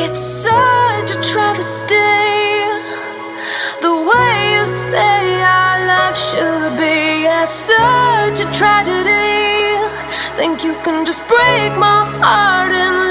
It's such a travesty. The way you say our love should be It's such a tragedy. Think you can just break my heart and